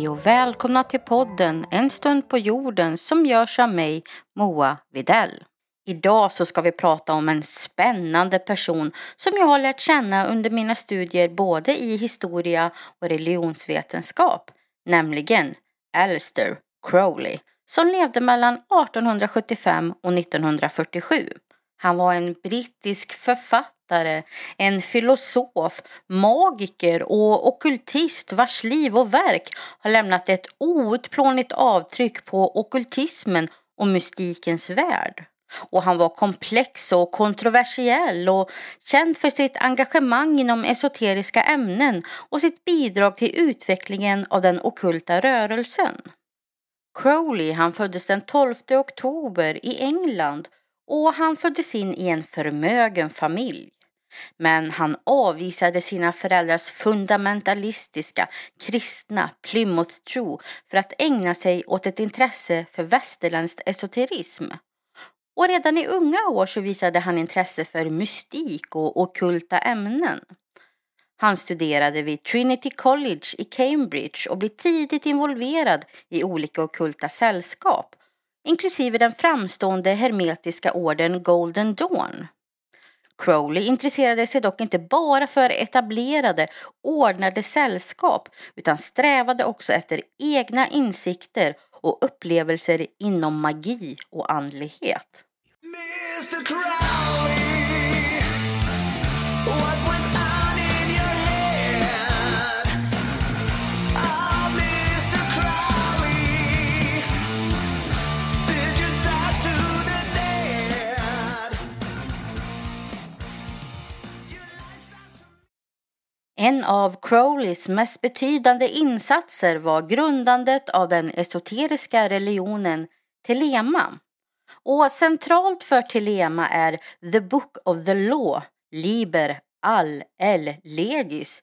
Hej och välkomna till podden En stund på jorden som görs av mig, Moa Videll. Idag så ska vi prata om en spännande person som jag har lärt känna under mina studier både i historia och religionsvetenskap, nämligen Alistair Crowley som levde mellan 1875 och 1947. Han var en brittisk författare, en filosof, magiker och okultist vars liv och verk har lämnat ett outplånligt avtryck på okultismen och mystikens värld. Och han var komplex och kontroversiell och känd för sitt engagemang inom esoteriska ämnen och sitt bidrag till utvecklingen av den okulta rörelsen. Crowley han föddes den 12 oktober i England och han föddes in i en förmögen familj. Men han avvisade sina föräldrars fundamentalistiska, kristna Plymouth-tro för att ägna sig åt ett intresse för västerländsk esoterism. Och redan i unga år så visade han intresse för mystik och okulta ämnen. Han studerade vid Trinity College i Cambridge och blev tidigt involverad i olika okulta sällskap inklusive den framstående hermetiska orden Golden Dawn. Crowley intresserade sig dock inte bara för etablerade, ordnade sällskap utan strävade också efter egna insikter och upplevelser inom magi och andlighet. En av Crowleys mest betydande insatser var grundandet av den esoteriska religionen Telema. Och centralt för Telema är The Book of the Law, Liber all, El Legis,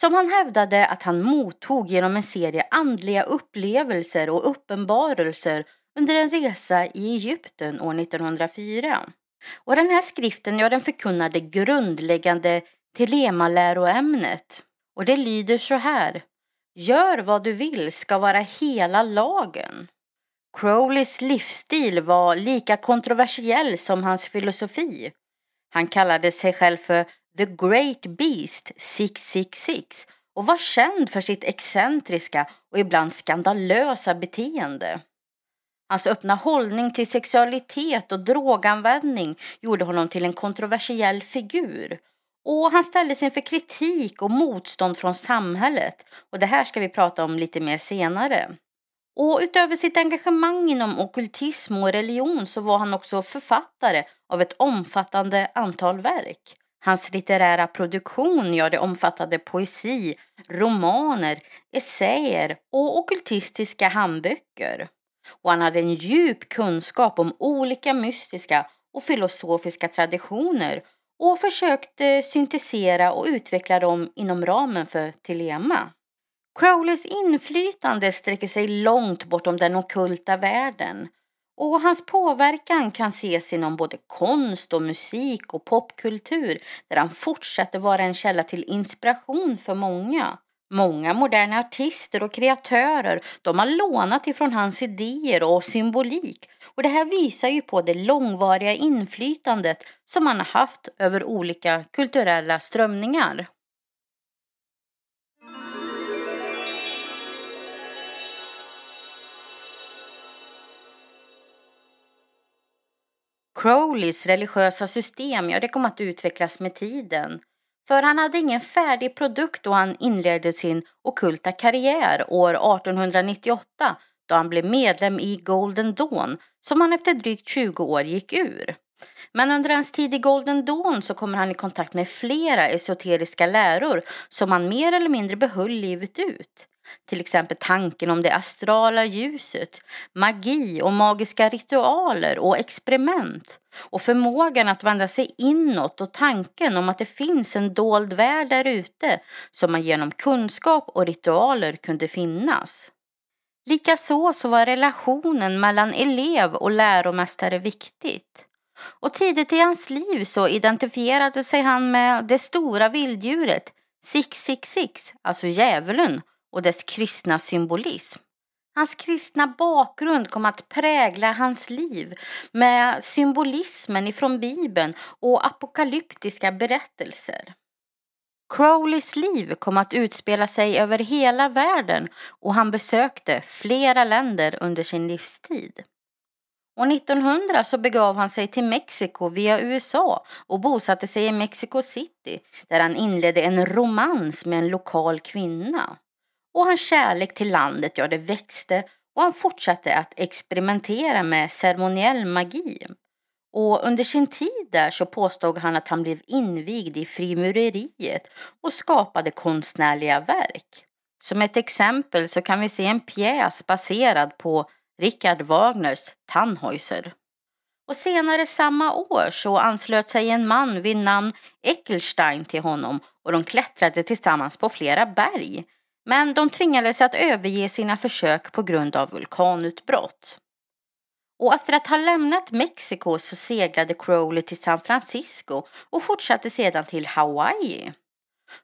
som han hävdade att han mottog genom en serie andliga upplevelser och uppenbarelser under en resa i Egypten år 1904. Och den här skriften, ja den förkunnade grundläggande Telemaläroämnet och det lyder så här. Gör vad du vill ska vara hela lagen. Crowleys livsstil var lika kontroversiell som hans filosofi. Han kallade sig själv för The Great Beast 666 och var känd för sitt excentriska och ibland skandalösa beteende. Hans öppna hållning till sexualitet och droganvändning gjorde honom till en kontroversiell figur och han ställdes inför kritik och motstånd från samhället. Och det här ska vi prata om lite mer senare. Och utöver sitt engagemang inom okultism och religion så var han också författare av ett omfattande antal verk. Hans litterära produktion ja, det omfattade poesi, romaner, essäer och okultistiska handböcker. Och han hade en djup kunskap om olika mystiska och filosofiska traditioner och försökte eh, syntetisera och utveckla dem inom ramen för Telema. Crowleys inflytande sträcker sig långt bortom den okulta världen och hans påverkan kan ses inom både konst och musik och popkultur där han fortsätter vara en källa till inspiration för många. Många moderna artister och kreatörer de har lånat ifrån hans idéer och symbolik och det här visar ju på det långvariga inflytandet som han har haft över olika kulturella strömningar. Crowleys religiösa system ja, det kom att utvecklas med tiden. För han hade ingen färdig produkt då han inledde sin okulta karriär år 1898 då han blev medlem i Golden Dawn som han efter drygt 20 år gick ur. Men under hans tid i Golden Dawn så kommer han i kontakt med flera esoteriska läror som han mer eller mindre behöll livet ut. Till exempel tanken om det astrala ljuset, magi och magiska ritualer och experiment och förmågan att vända sig inåt och tanken om att det finns en dold värld där ute som man genom kunskap och ritualer kunde finnas. Likaså så var relationen mellan elev och läromästare viktigt. Och tidigt i hans liv så identifierade sig han med det stora vilddjuret 666, alltså djävulen, och dess kristna symbolism. Hans kristna bakgrund kom att prägla hans liv med symbolismen ifrån Bibeln och apokalyptiska berättelser. Crowleys liv kom att utspela sig över hela världen och han besökte flera länder under sin livstid. År 1900 så begav han sig till Mexiko via USA och bosatte sig i Mexico City där han inledde en romans med en lokal kvinna. Och hans kärlek till landet, ja det växte och han fortsatte att experimentera med ceremoniell magi. Och under sin tid där så påstod han att han blev invigd i frimureriet och skapade konstnärliga verk. Som ett exempel så kan vi se en pjäs baserad på Richard Wagners Tannhäuser. Och senare samma år så anslöt sig en man vid namn Eckelstein till honom och de klättrade tillsammans på flera berg. Men de tvingades att överge sina försök på grund av vulkanutbrott. Och efter att ha lämnat Mexiko så seglade Crowley till San Francisco och fortsatte sedan till Hawaii.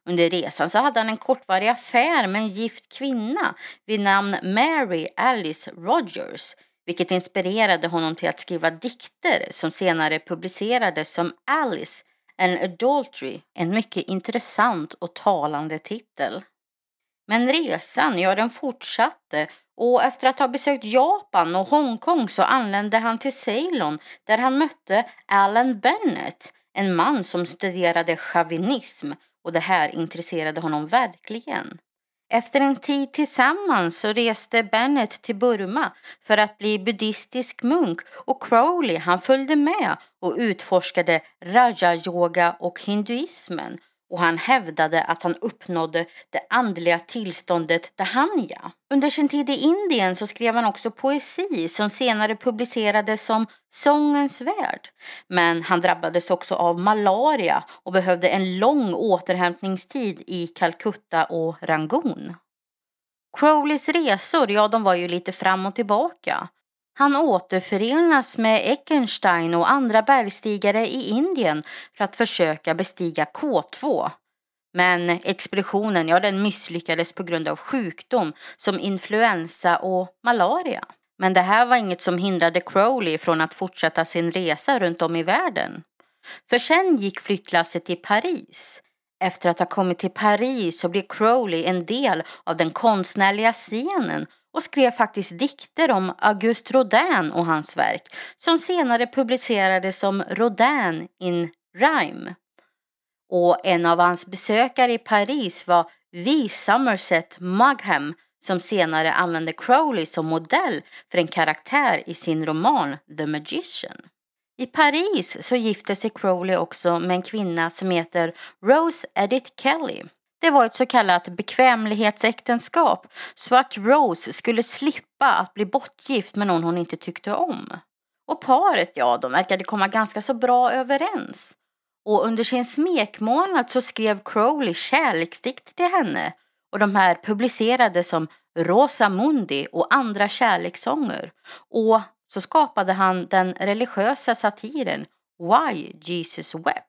Under resan så hade han en kortvarig affär med en gift kvinna vid namn Mary Alice Rogers vilket inspirerade honom till att skriva dikter som senare publicerades som Alice and Adultery, en mycket intressant och talande titel. Men resan, ja den fortsatte. Och efter att ha besökt Japan och Hongkong så anlände han till Ceylon där han mötte Alan Bennett, en man som studerade chauvinism. Och det här intresserade honom verkligen. Efter en tid tillsammans så reste Bennett till Burma för att bli buddhistisk munk. Och Crowley han följde med och utforskade raja-yoga och hinduismen och han hävdade att han uppnådde det andliga tillståndet Dahanya. Under sin tid i Indien så skrev han också poesi som senare publicerades som Sångens värld. Men han drabbades också av malaria och behövde en lång återhämtningstid i Calcutta och Rangoon. Crowleys resor, ja de var ju lite fram och tillbaka. Han återförenas med Eckenstein och andra bergstigare i Indien för att försöka bestiga K2. Men expeditionen ja, den misslyckades på grund av sjukdom som influensa och malaria. Men det här var inget som hindrade Crowley från att fortsätta sin resa runt om i världen. För sen gick flyttlasset till Paris. Efter att ha kommit till Paris så blev Crowley en del av den konstnärliga scenen och skrev faktiskt dikter om Auguste Rodin och hans verk som senare publicerades som Rodin in Rhyme. Och en av hans besökare i Paris var V. Somerset Maugham som senare använde Crowley som modell för en karaktär i sin roman The Magician. I Paris så gifte sig Crowley också med en kvinna som heter Rose Edith Kelly det var ett så kallat bekvämlighetsäktenskap så att Rose skulle slippa att bli bortgift med någon hon inte tyckte om. Och paret, ja, de verkade komma ganska så bra överens. Och under sin smekmånad så skrev Crowley kärleksdikter till henne och de här publicerades som Rosa Mundi och andra kärlekssånger. Och så skapade han den religiösa satiren Why Jesus Wept.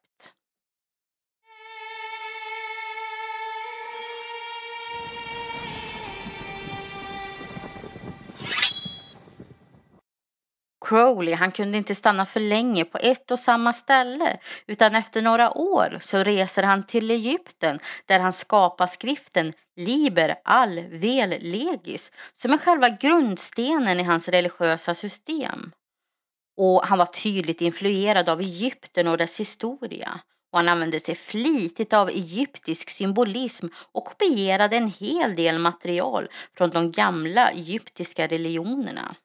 Crowley han kunde inte stanna för länge på ett och samma ställe utan efter några år så reser han till Egypten där han skapar skriften Liber al vel legis som är själva grundstenen i hans religiösa system. Och han var tydligt influerad av Egypten och dess historia. Och han använde sig flitigt av egyptisk symbolism och kopierade en hel del material från de gamla egyptiska religionerna.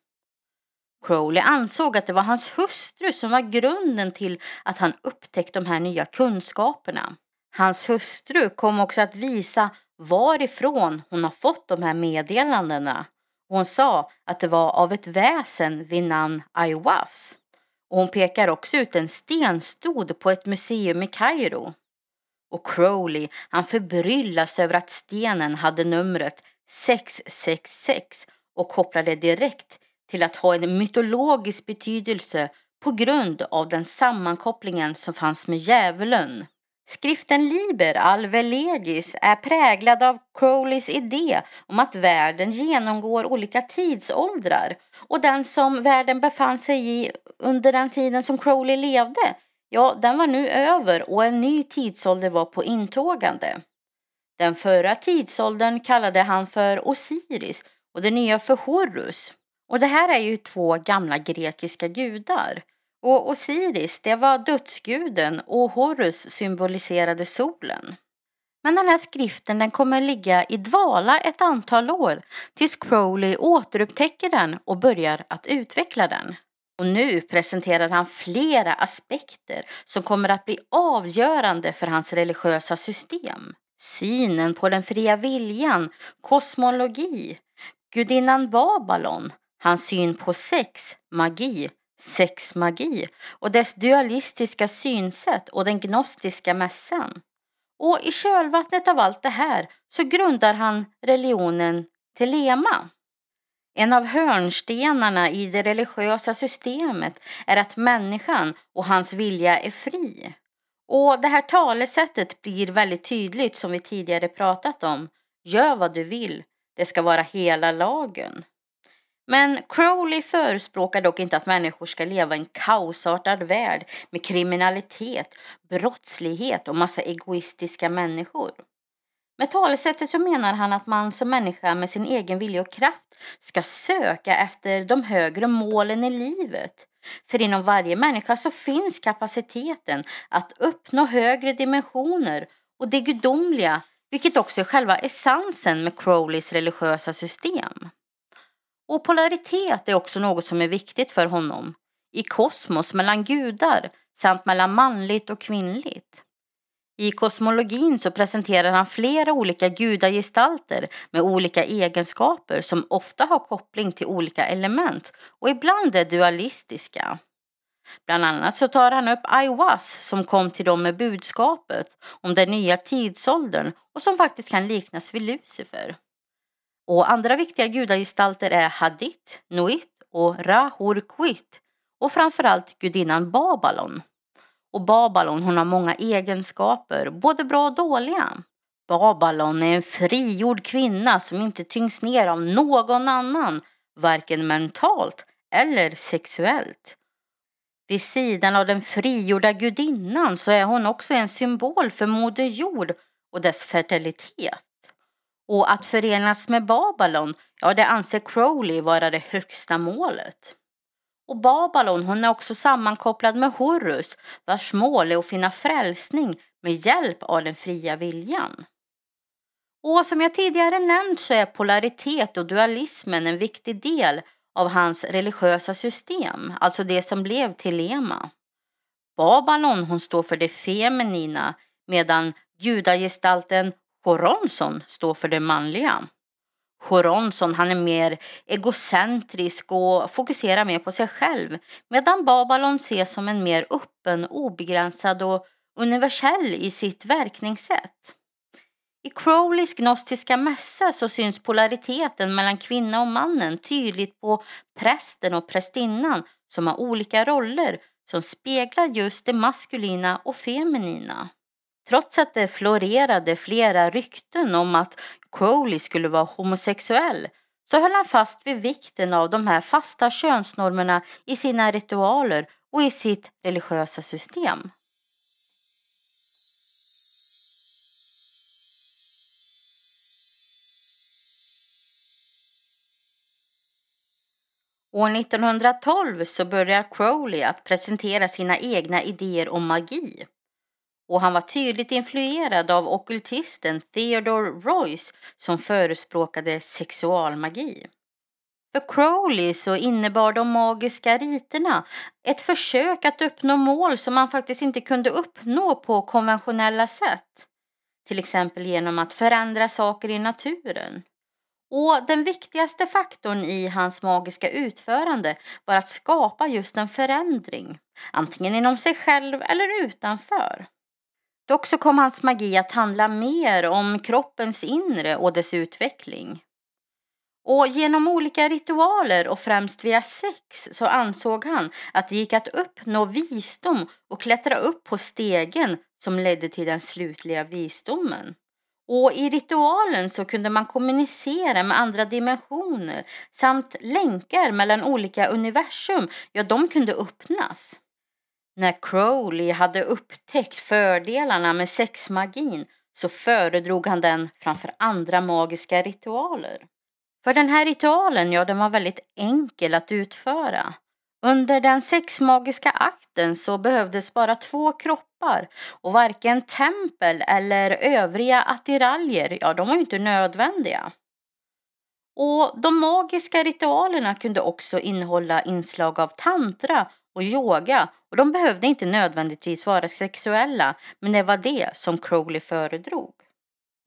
Crowley ansåg att det var hans hustru som var grunden till att han upptäckte de här nya kunskaperna. Hans hustru kom också att visa varifrån hon har fått de här meddelandena. Hon sa att det var av ett väsen vid namn Aiwas. Och hon pekar också ut en stenstod på ett museum i Kairo. Och Crowley han förbryllas över att stenen hade numret 666 och kopplade direkt till att ha en mytologisk betydelse på grund av den sammankopplingen som fanns med djävulen. Skriften Liber Alve Legis är präglad av Crowleys idé om att världen genomgår olika tidsåldrar och den som världen befann sig i under den tiden som Crowley levde, ja, den var nu över och en ny tidsålder var på intågande. Den förra tidsåldern kallade han för Osiris och den nya för Horus. Och det här är ju två gamla grekiska gudar. Och Osiris, det var dödsguden och Horus symboliserade solen. Men den här skriften den kommer ligga i dvala ett antal år tills Crowley återupptäcker den och börjar att utveckla den. Och nu presenterar han flera aspekter som kommer att bli avgörande för hans religiösa system. Synen på den fria viljan, kosmologi, gudinnan Babylon, hans syn på sex, magi, sexmagi och dess dualistiska synsätt och den gnostiska mässan. Och i kölvattnet av allt det här så grundar han religionen Telema. En av hörnstenarna i det religiösa systemet är att människan och hans vilja är fri. Och det här talesättet blir väldigt tydligt som vi tidigare pratat om. Gör vad du vill, det ska vara hela lagen. Men Crowley förespråkar dock inte att människor ska leva i en kaosartad värld med kriminalitet, brottslighet och massa egoistiska människor. Med talesättet så menar han att man som människa med sin egen vilja och kraft ska söka efter de högre målen i livet. För inom varje människa så finns kapaciteten att uppnå högre dimensioner och det gudomliga, vilket också är själva essensen med Crowleys religiösa system. Och polaritet är också något som är viktigt för honom. I kosmos mellan gudar samt mellan manligt och kvinnligt. I kosmologin så presenterar han flera olika gudagestalter med olika egenskaper som ofta har koppling till olika element och ibland är dualistiska. Bland annat så tar han upp Aiwas som kom till dem med budskapet om den nya tidsåldern och som faktiskt kan liknas vid Lucifer. Och andra viktiga gudagestalter är Hadit, Nuit och Rahurquit och framförallt gudinnan Babylon. Och Babylon hon har många egenskaper, både bra och dåliga. Babylon är en frigjord kvinna som inte tyngs ner av någon annan, varken mentalt eller sexuellt. Vid sidan av den frigjorda gudinnan så är hon också en symbol för Moder Jord och dess fertilitet. Och att förenas med Babylon, ja det anser Crowley vara det högsta målet. Och Babylon hon är också sammankopplad med Horus vars mål är att finna frälsning med hjälp av den fria viljan. Och som jag tidigare nämnt så är polaritet och dualismen en viktig del av hans religiösa system, alltså det som blev Telema. Babylon hon står för det feminina medan gudagestalten Horonson står för det manliga. Horonson han är mer egocentrisk och fokuserar mer på sig själv medan Babylon ses som en mer öppen, obegränsad och universell i sitt verkningssätt. I Crowleys gnostiska mässa så syns polariteten mellan kvinna och mannen tydligt på prästen och prästinnan som har olika roller som speglar just det maskulina och feminina. Trots att det florerade flera rykten om att Crowley skulle vara homosexuell så höll han fast vid vikten av de här fasta könsnormerna i sina ritualer och i sitt religiösa system. År 1912 så börjar Crowley att presentera sina egna idéer om magi och han var tydligt influerad av okultisten Theodore Royce som förespråkade sexualmagi. För Crowley så innebar de magiska riterna ett försök att uppnå mål som man faktiskt inte kunde uppnå på konventionella sätt. Till exempel genom att förändra saker i naturen. Och den viktigaste faktorn i hans magiska utförande var att skapa just en förändring, antingen inom sig själv eller utanför. Dock så kom hans magi att handla mer om kroppens inre och dess utveckling. Och genom olika ritualer och främst via sex så ansåg han att det gick att uppnå visdom och klättra upp på stegen som ledde till den slutliga visdomen. Och i ritualen så kunde man kommunicera med andra dimensioner samt länkar mellan olika universum, ja de kunde öppnas. När Crowley hade upptäckt fördelarna med sexmagin så föredrog han den framför andra magiska ritualer. För den här ritualen, ja den var väldigt enkel att utföra. Under den sexmagiska akten så behövdes bara två kroppar och varken tempel eller övriga attiraljer, ja de var ju inte nödvändiga. Och de magiska ritualerna kunde också innehålla inslag av tantra och yoga och de behövde inte nödvändigtvis vara sexuella men det var det som Crowley föredrog.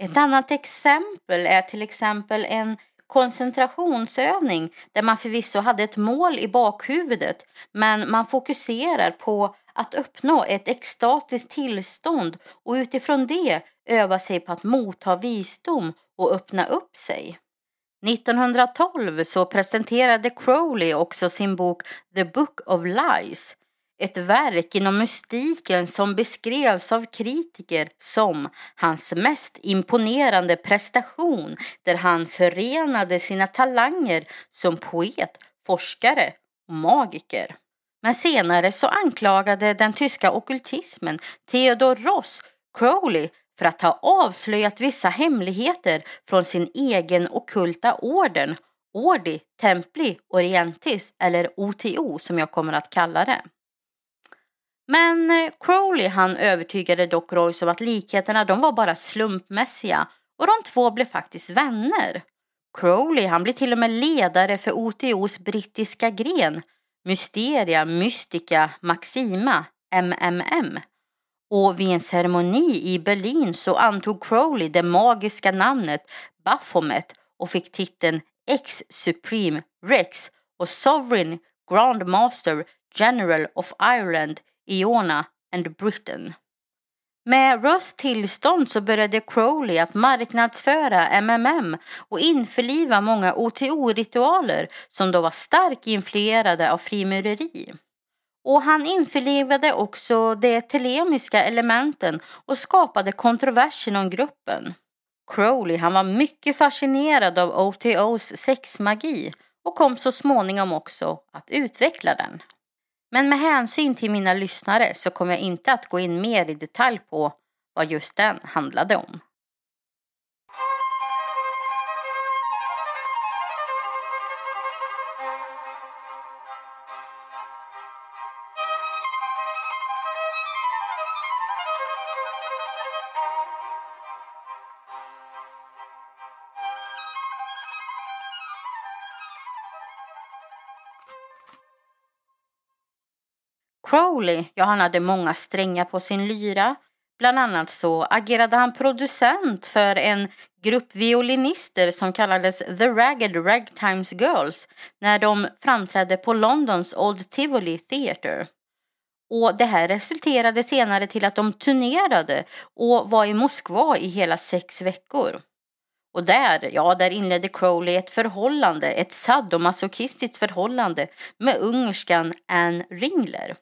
Ett annat exempel är till exempel en koncentrationsövning där man förvisso hade ett mål i bakhuvudet men man fokuserar på att uppnå ett extatiskt tillstånd och utifrån det öva sig på att motta visdom och öppna upp sig. 1912 så presenterade Crowley också sin bok The Book of Lies ett verk inom mystiken som beskrevs av kritiker som hans mest imponerande prestation där han förenade sina talanger som poet, forskare och magiker. Men senare så anklagade den tyska okultismen Theodor Ross Crowley för att ha avslöjat vissa hemligheter från sin egen okulta orden Ordi Templi Orientis eller OTO som jag kommer att kalla det. Men eh, Crowley han övertygade dock Royce om att likheterna de var bara slumpmässiga och de två blev faktiskt vänner. Crowley han blev till och med ledare för OTOs brittiska gren Mysteria Mystica Maxima, MMM. Och vid en ceremoni i Berlin så antog Crowley det magiska namnet Baphomet och fick titeln Ex Supreme Rex och Sovereign Grand Master General of Ireland Iona and Britain. Med Ross tillstånd så började Crowley att marknadsföra MMM och införliva många OTO-ritualer som då var starkt influerade av frimureri. Och han införlivade också de telemiska elementen och skapade kontrovers inom gruppen. Crowley han var mycket fascinerad av OTOs sexmagi och kom så småningom också att utveckla den. Men med hänsyn till mina lyssnare så kommer jag inte att gå in mer i detalj på vad just den handlade om. Crowley, ja han hade många strängar på sin lyra. Bland annat så agerade han producent för en grupp violinister som kallades The Ragged Ragtimes Girls när de framträdde på Londons Old Tivoli Theatre. Och det här resulterade senare till att de turnerade och var i Moskva i hela sex veckor. Och där, ja, där inledde Crowley ett förhållande, ett sadomasochistiskt förhållande med ungerskan Anne Ringler.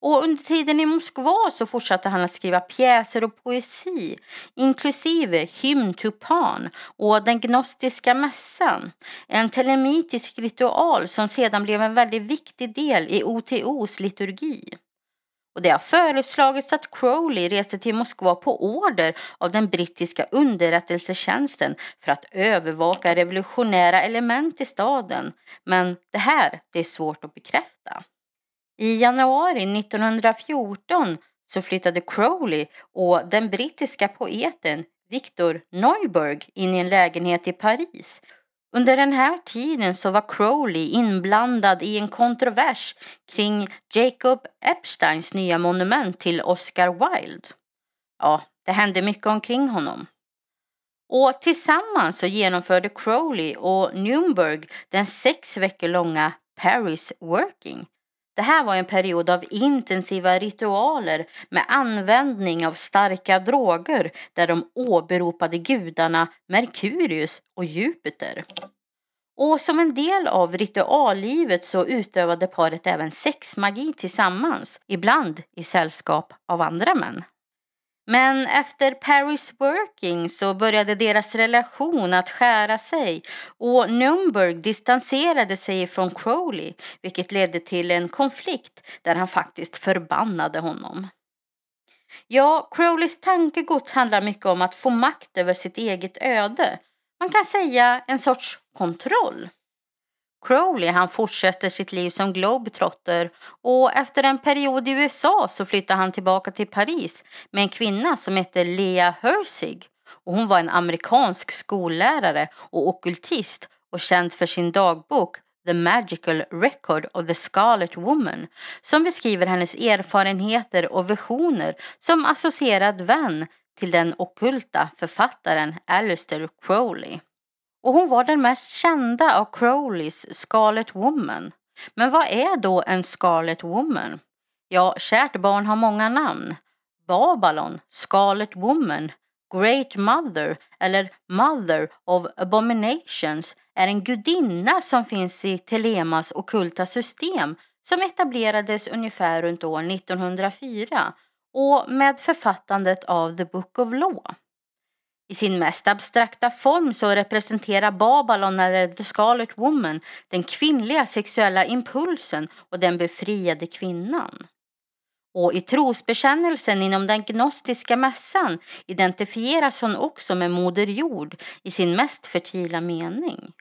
Och under tiden i Moskva så fortsatte han att skriva pjäser och poesi, inklusive Hymn to Pan och Den gnostiska mässan, en telemitisk ritual som sedan blev en väldigt viktig del i OTOs liturgi. Och det har föreslagits att Crowley reste till Moskva på order av den brittiska underrättelsetjänsten för att övervaka revolutionära element i staden. Men det här det är svårt att bekräfta. I januari 1914 så flyttade Crowley och den brittiska poeten Victor Neuberg in i en lägenhet i Paris. Under den här tiden så var Crowley inblandad i en kontrovers kring Jacob Epsteins nya monument till Oscar Wilde. Ja, det hände mycket omkring honom. Och tillsammans så genomförde Crowley och Nürnberg den sex veckor långa Paris Working det här var en period av intensiva ritualer med användning av starka droger där de åberopade gudarna Merkurius och Jupiter. Och som en del av rituallivet så utövade paret även sexmagi tillsammans, ibland i sällskap av andra män. Men efter Paris Working så började deras relation att skära sig och Nürnberg distanserade sig från Crowley vilket ledde till en konflikt där han faktiskt förbannade honom. Ja, Crowleys tankegods handlar mycket om att få makt över sitt eget öde. Man kan säga en sorts kontroll. Crowley han fortsätter sitt liv som globetrotter och efter en period i USA så flyttar han tillbaka till Paris med en kvinna som heter Lea Hersig. Och hon var en amerikansk skollärare och okultist och känd för sin dagbok The Magical Record of the Scarlet Woman som beskriver hennes erfarenheter och visioner som associerad vän till den okulta författaren Alistair Crowley. Och hon var den mest kända av Crowleys Scarlet Woman. Men vad är då en Scarlet Woman? Ja, kärt barn har många namn. Babylon, Scarlet Woman, Great Mother eller Mother of Abominations är en gudinna som finns i Telemas okulta system som etablerades ungefär runt år 1904 och med författandet av The Book of Law. I sin mest abstrakta form så representerar Babylon eller The Scarlet Woman den kvinnliga sexuella impulsen och den befriade kvinnan. Och i trosbekännelsen inom den gnostiska mässan identifieras hon också med Moder Jord i sin mest fertila mening.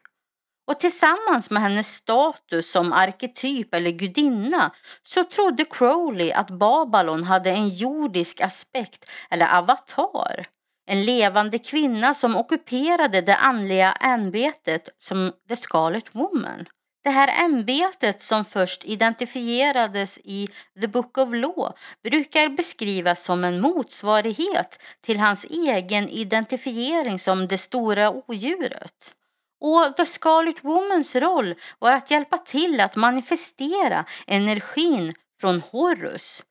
Och tillsammans med hennes status som arketyp eller gudinna så trodde Crowley att Babylon hade en jordisk aspekt eller avatar. En levande kvinna som ockuperade det andliga ämbetet som The Scarlet Woman. Det här ämbetet som först identifierades i The Book of Law brukar beskrivas som en motsvarighet till hans egen identifiering som det stora odjuret. Och The Scarlet Womans roll var att hjälpa till att manifestera energin från Horus.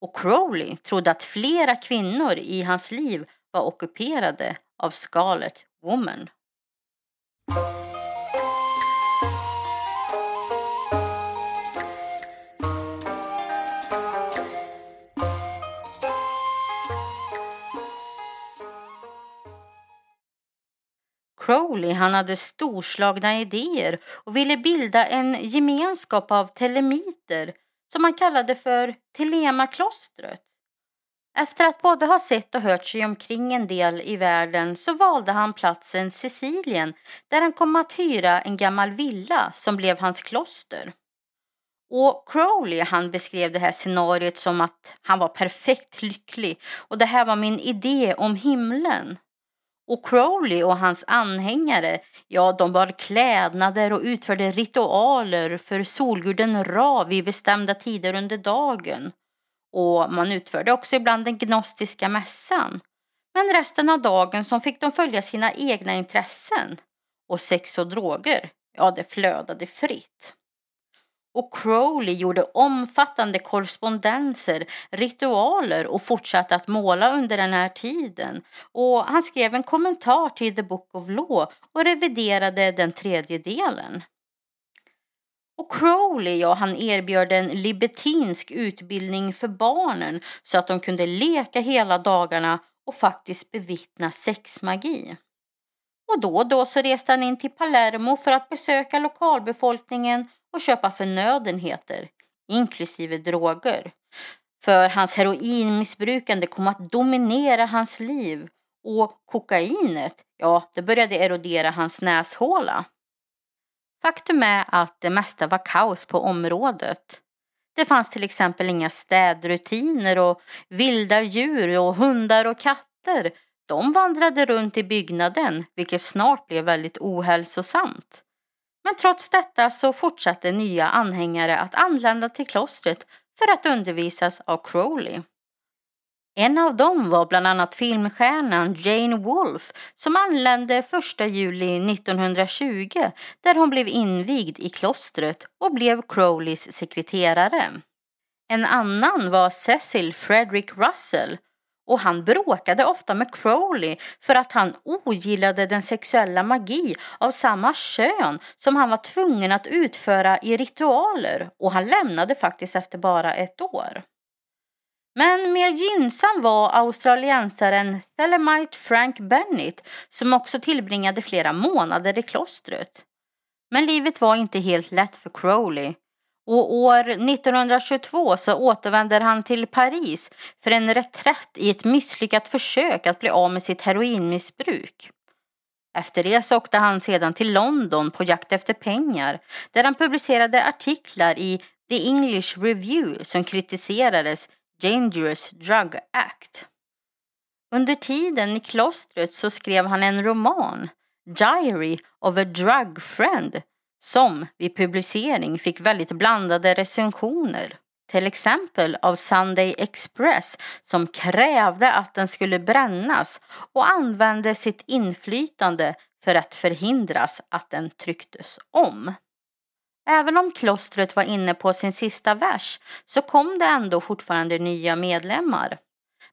Och Crowley trodde att flera kvinnor i hans liv var ockuperade av Scarlet Woman. Crowley han hade storslagna idéer och ville bilda en gemenskap av telemiter som han kallade för Telemaklostret. Efter att både ha sett och hört sig omkring en del i världen så valde han platsen Sicilien där han kom att hyra en gammal villa som blev hans kloster. Och Crowley han beskrev det här scenariot som att han var perfekt lycklig och det här var min idé om himlen. Och Crowley och hans anhängare, ja de bar klädnader och utförde ritualer för solguden Ra vid bestämda tider under dagen. Och man utförde också ibland den gnostiska mässan. Men resten av dagen så fick de följa sina egna intressen. Och sex och droger, ja det flödade fritt. Och Crowley gjorde omfattande korrespondenser, ritualer och fortsatte att måla under den här tiden. Och han skrev en kommentar till The Book of Law och reviderade den tredje delen. Och Crowley, ja, han erbjöd en libertinsk utbildning för barnen så att de kunde leka hela dagarna och faktiskt bevittna sexmagi. Och då och då så reste han in till Palermo för att besöka lokalbefolkningen och köpa förnödenheter, inklusive droger. För hans heroinmissbrukande kom att dominera hans liv och kokainet, ja, det började erodera hans näshåla. Faktum är att det mesta var kaos på området. Det fanns till exempel inga städrutiner och vilda djur och hundar och katter. De vandrade runt i byggnaden, vilket snart blev väldigt ohälsosamt. Men trots detta så fortsatte nya anhängare att anlända till klostret för att undervisas av Crowley. En av dem var bland annat filmstjärnan Jane Wolfe som anlände 1 juli 1920 där hon blev invigd i klostret och blev Crowleys sekreterare. En annan var Cecil Frederick Russell och han bråkade ofta med Crowley för att han ogillade den sexuella magi av samma kön som han var tvungen att utföra i ritualer och han lämnade faktiskt efter bara ett år. Men mer gynnsam var australiensaren Thelemite Frank Bennett som också tillbringade flera månader i klostret. Men livet var inte helt lätt för Crowley. Och år 1922 så återvänder han till Paris för en reträtt i ett misslyckat försök att bli av med sitt heroinmissbruk. Efter det så åkte han sedan till London på jakt efter pengar där han publicerade artiklar i The English Review som kritiserades Dangerous Drug Act. Under tiden i klostret så skrev han en roman, Diary of a Drug Friend, som vid publicering fick väldigt blandade recensioner. Till exempel av Sunday Express som krävde att den skulle brännas och använde sitt inflytande för att förhindras att den trycktes om. Även om klostret var inne på sin sista vers så kom det ändå fortfarande nya medlemmar.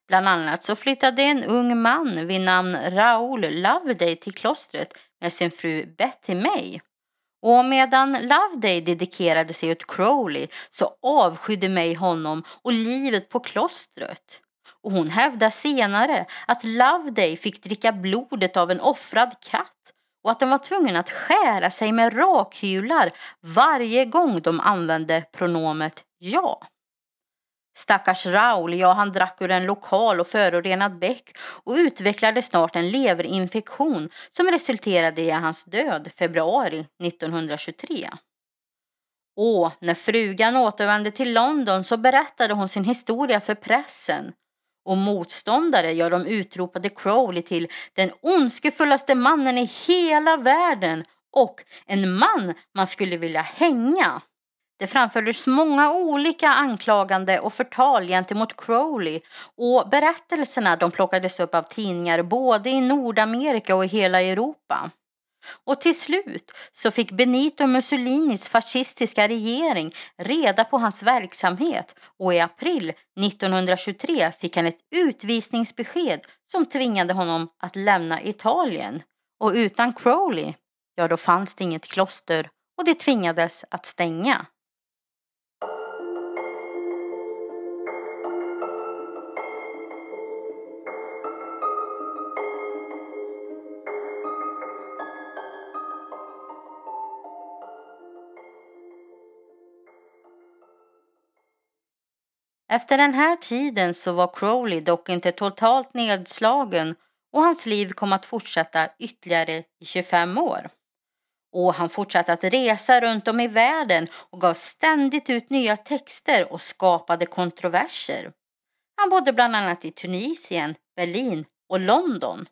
Bland annat så flyttade en ung man vid namn Raoul Loveday till klostret med sin fru Betty May. Och medan Loveday dedikerade sig åt Crowley så avskydde May honom och livet på klostret. Och hon hävdar senare att Loveday fick dricka blodet av en offrad katt och att de var tvungna att skära sig med rakhyvlar varje gång de använde pronomet ja. Stackars Raul, ja han drack ur en lokal och förorenad bäck och utvecklade snart en leverinfektion som resulterade i hans död februari 1923. Och när frugan återvände till London så berättade hon sin historia för pressen och motståndare, ja de utropade Crowley till den ondskefullaste mannen i hela världen och en man man skulle vilja hänga. Det framfördes många olika anklagande och förtal gentemot Crowley och berättelserna de plockades upp av tidningar både i Nordamerika och i hela Europa. Och till slut så fick Benito Mussolinis fascistiska regering reda på hans verksamhet och i april 1923 fick han ett utvisningsbesked som tvingade honom att lämna Italien. Och utan Crowley, ja då fanns det inget kloster och det tvingades att stänga. Efter den här tiden så var Crowley dock inte totalt nedslagen och hans liv kom att fortsätta ytterligare i 25 år. Och han fortsatte att resa runt om i världen och gav ständigt ut nya texter och skapade kontroverser. Han bodde bland annat i Tunisien, Berlin och London.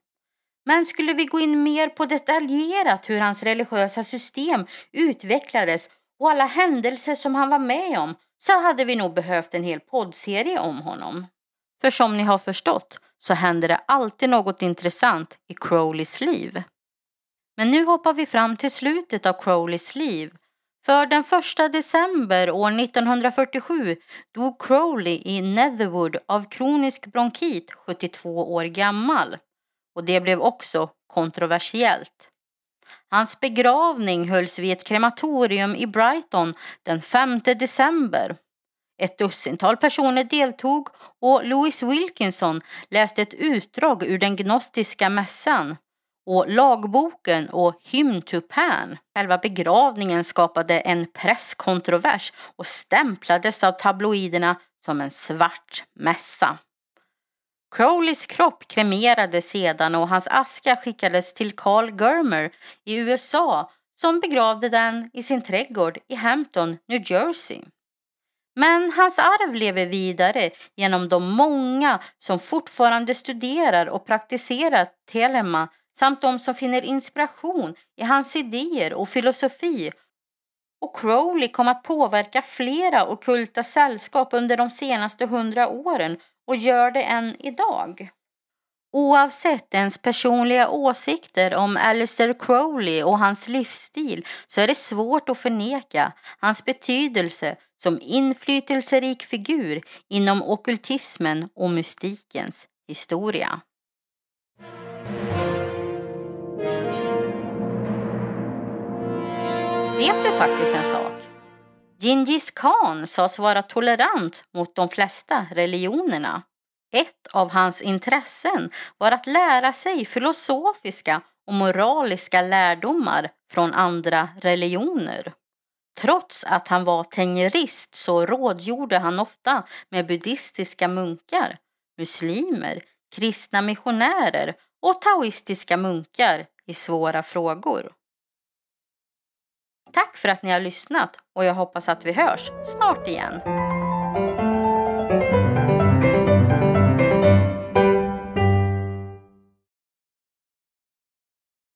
Men skulle vi gå in mer på detaljerat hur hans religiösa system utvecklades och alla händelser som han var med om så hade vi nog behövt en hel poddserie om honom. För som ni har förstått så händer det alltid något intressant i Crowleys liv. Men nu hoppar vi fram till slutet av Crowleys liv. För den 1 december år 1947 dog Crowley i Netherwood av kronisk bronkit 72 år gammal. Och det blev också kontroversiellt. Hans begravning hölls vid ett krematorium i Brighton den 5 december. Ett dussintal personer deltog och Louis Wilkinson läste ett utdrag ur den gnostiska mässan och lagboken och Hymn to Pan. Själva begravningen skapade en presskontrovers och stämplades av tabloiderna som en svart mässa. Crowleys kropp kremerades sedan och hans aska skickades till Carl Germer i USA som begravde den i sin trädgård i Hampton, New Jersey. Men hans arv lever vidare genom de många som fortfarande studerar och praktiserar telema samt de som finner inspiration i hans idéer och filosofi. Och Crowley kom att påverka flera okulta sällskap under de senaste hundra åren och gör det än idag. Oavsett ens personliga åsikter om Alistair Crowley och hans livsstil så är det svårt att förneka hans betydelse som inflytelserik figur inom okultismen och mystikens historia. Vet du faktiskt en sak? Gingis khan sades vara tolerant mot de flesta religionerna. Ett av hans intressen var att lära sig filosofiska och moraliska lärdomar från andra religioner. Trots att han var tengerist så rådgjorde han ofta med buddhistiska munkar, muslimer, kristna missionärer och taoistiska munkar i svåra frågor. Tack för att ni har lyssnat och jag hoppas att vi hörs snart igen.